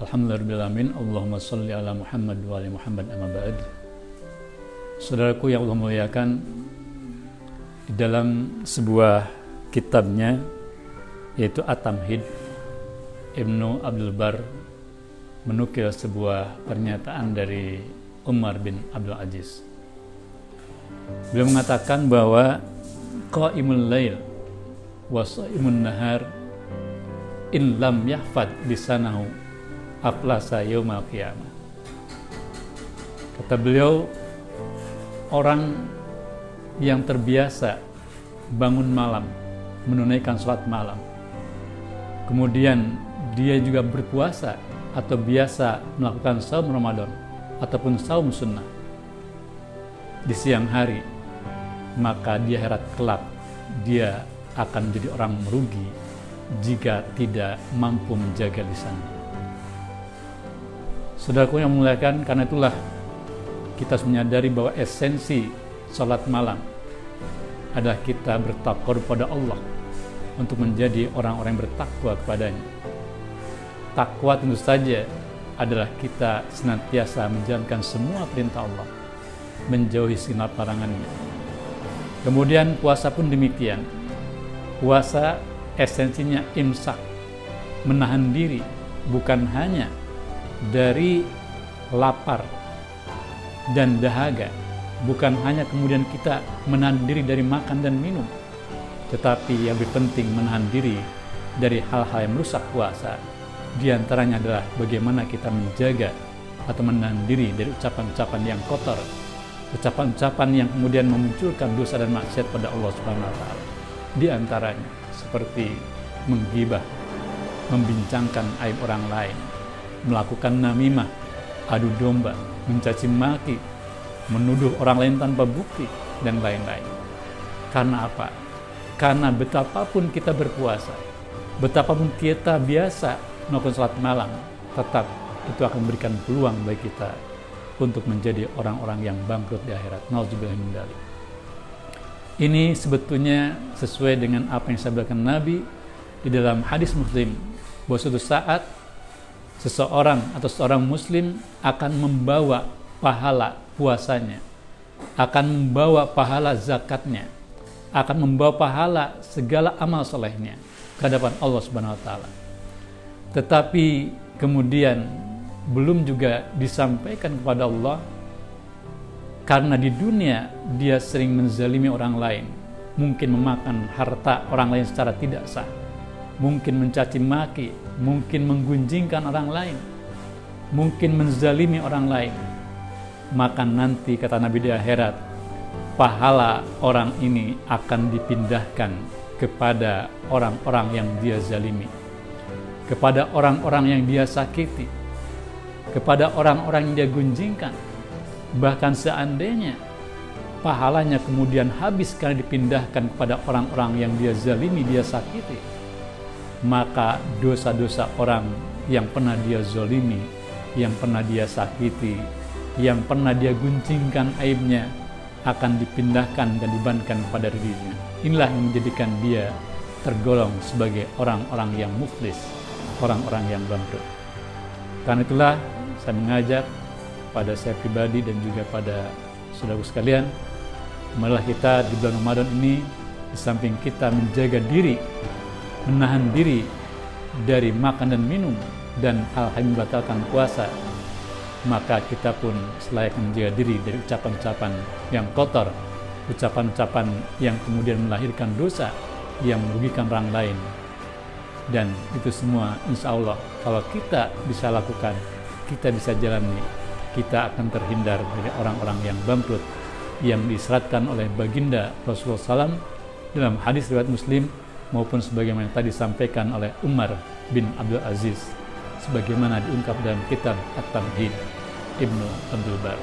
Alhamdulillahirrahmanirrahim. Allahumma salli ala Muhammad wa ala Muhammad amma ba'd. Saudaraku yang Allah muliakan, di dalam sebuah kitabnya yaitu At-Tamhid Ibnu Abdul Bar menukil sebuah pernyataan dari Umar bin Abdul Aziz. Beliau mengatakan bahwa qaimul lail wa nahar in lam yahfad lisanahu aflasa yaumal qiyamah. Kata beliau, orang yang terbiasa bangun malam, menunaikan sholat malam, kemudian dia juga berpuasa atau biasa melakukan saum Ramadan ataupun saum sunnah di siang hari, maka dia herat kelak dia akan menjadi orang merugi jika tidak mampu menjaga lisannya. Saudaraku yang memuliakan, karena itulah kita menyadari bahwa esensi sholat malam adalah kita bertakwa kepada Allah untuk menjadi orang-orang yang bertakwa kepadanya. Takwa tentu saja adalah kita senantiasa menjalankan semua perintah Allah, menjauhi sinar larangannya. Kemudian puasa pun demikian, Puasa esensinya imsak, menahan diri, bukan hanya dari lapar dan dahaga, bukan hanya kemudian kita menahan diri dari makan dan minum, tetapi yang lebih penting menahan diri dari hal-hal yang merusak puasa. Di antaranya adalah bagaimana kita menjaga atau menahan diri dari ucapan-ucapan yang kotor, ucapan-ucapan yang kemudian memunculkan dosa dan maksiat pada Allah Subhanahu wa taala di antaranya seperti menggibah, membincangkan aib orang lain, melakukan namimah, adu domba, mencaci maki, menuduh orang lain tanpa bukti, dan lain-lain. Karena apa? Karena betapapun kita berpuasa, betapapun kita biasa melakukan sholat malam, tetap itu akan memberikan peluang bagi kita untuk menjadi orang-orang yang bangkrut di akhirat. Nauzubillah min ini sebetulnya sesuai dengan apa yang disampaikan Nabi di dalam hadis Muslim bahwa suatu saat seseorang atau seorang muslim akan membawa pahala puasanya, akan membawa pahala zakatnya, akan membawa pahala segala amal solehnya ke hadapan Allah Subhanahu wa taala. Tetapi kemudian belum juga disampaikan kepada Allah karena di dunia dia sering menzalimi orang lain, mungkin memakan harta orang lain secara tidak sah, mungkin mencaci maki, mungkin menggunjingkan orang lain, mungkin menzalimi orang lain. Maka nanti kata Nabi di akhirat, pahala orang ini akan dipindahkan kepada orang-orang yang dia zalimi, kepada orang-orang yang dia sakiti, kepada orang-orang yang dia gunjingkan, Bahkan seandainya pahalanya kemudian habis karena dipindahkan kepada orang-orang yang dia zalimi, dia sakiti, maka dosa-dosa orang yang pernah dia zalimi, yang pernah dia sakiti, yang pernah dia guncingkan aibnya akan dipindahkan dan dibankan kepada dirinya. Inilah yang menjadikan dia tergolong sebagai orang-orang yang muflis, orang-orang yang bangkrut. Karena itulah saya mengajak pada saya pribadi dan juga pada saudara sekalian malah kita di bulan Ramadan ini di samping kita menjaga diri menahan diri dari makan dan minum dan hal-hal membatalkan puasa maka kita pun selayaknya menjaga diri dari ucapan-ucapan yang kotor ucapan-ucapan yang kemudian melahirkan dosa yang merugikan orang lain. Dan itu semua insya Allah. Kalau kita bisa lakukan kita bisa jalani kita akan terhindar dari orang-orang yang bangkrut yang diseratkan oleh baginda Rasulullah SAW dalam hadis riwayat Muslim maupun sebagaimana tadi disampaikan oleh Umar bin Abdul Aziz sebagaimana diungkap dalam kitab At-Tamhid Ibnu Abdul Bar.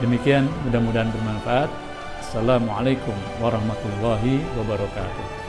Demikian mudah-mudahan bermanfaat. Assalamualaikum warahmatullahi wabarakatuh.